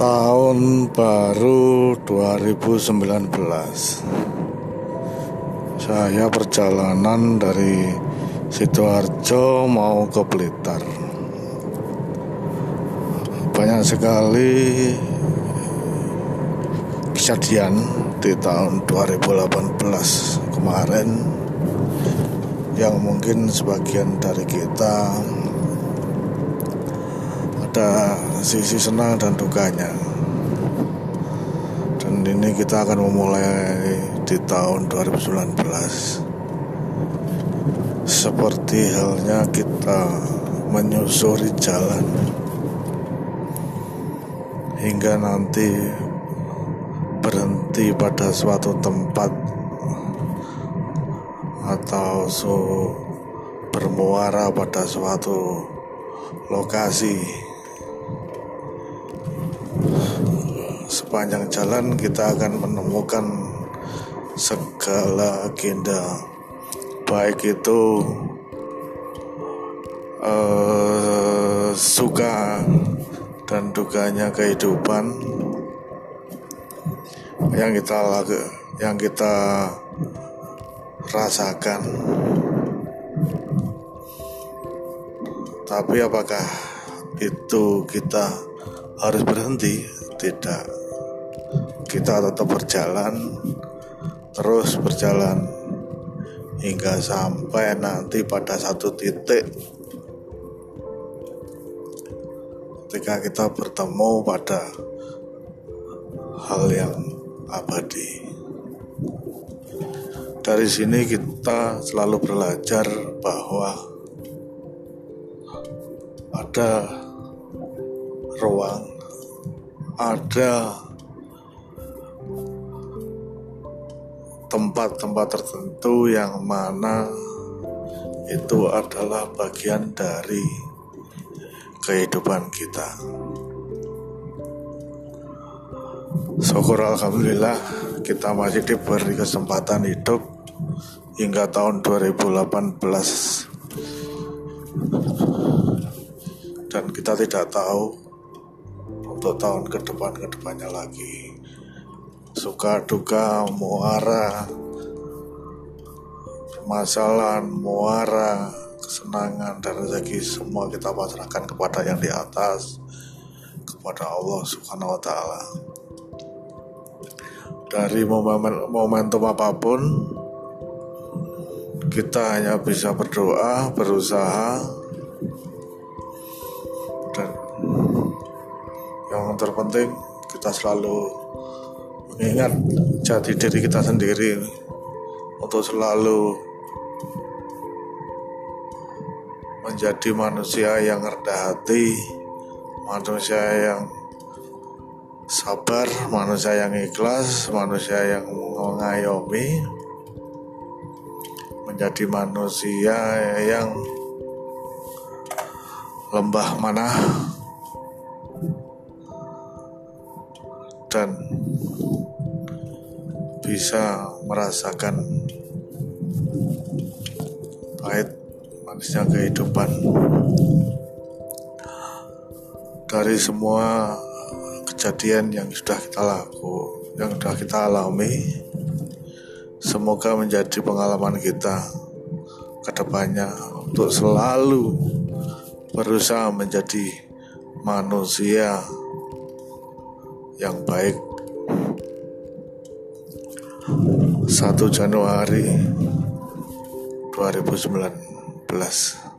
Tahun baru 2019 Saya perjalanan dari Sidoarjo mau ke Blitar. Banyak sekali kejadian di tahun 2018 kemarin yang mungkin sebagian dari kita ada sisi senang dan dukanya. Dan ini kita akan memulai di tahun 2019 seperti halnya kita menyusuri jalan. Hingga nanti berhenti pada suatu tempat atau su bermuara pada suatu lokasi sepanjang jalan kita akan menemukan segala agenda. Baik itu uh, suka dan dukanya kehidupan yang kita yang kita rasakan. Tapi apakah itu kita harus berhenti? Tidak kita tetap berjalan terus berjalan hingga sampai nanti pada satu titik ketika kita bertemu pada hal yang abadi. Dari sini kita selalu belajar bahwa ada ruang, ada tempat-tempat tertentu yang mana itu adalah bagian dari kehidupan kita. Syukur Alhamdulillah kita masih diberi kesempatan hidup hingga tahun 2018 dan kita tidak tahu untuk tahun ke depan ke depannya lagi suka duka muara permasalahan muara kesenangan dan rezeki semua kita pasrahkan kepada yang di atas kepada Allah Subhanahu wa taala. Dari momen, momentum apa pun kita hanya bisa berdoa berusaha dan yang terpenting kita selalu mengingat jati diri kita sendiri untuk selalu menjadi manusia yang rendah hati, manusia yang sabar, manusia yang ikhlas, manusia yang mengayomi, menjadi manusia yang lembah mana dan bisa merasakan pahit manisnya kehidupan. Dari semua kejadian yang sudah kita laku yang sudah kita alami semoga menjadi pengalaman kita ke depannya untuk selalu berusaha menjadi manusia yang baik 1 Januari 2019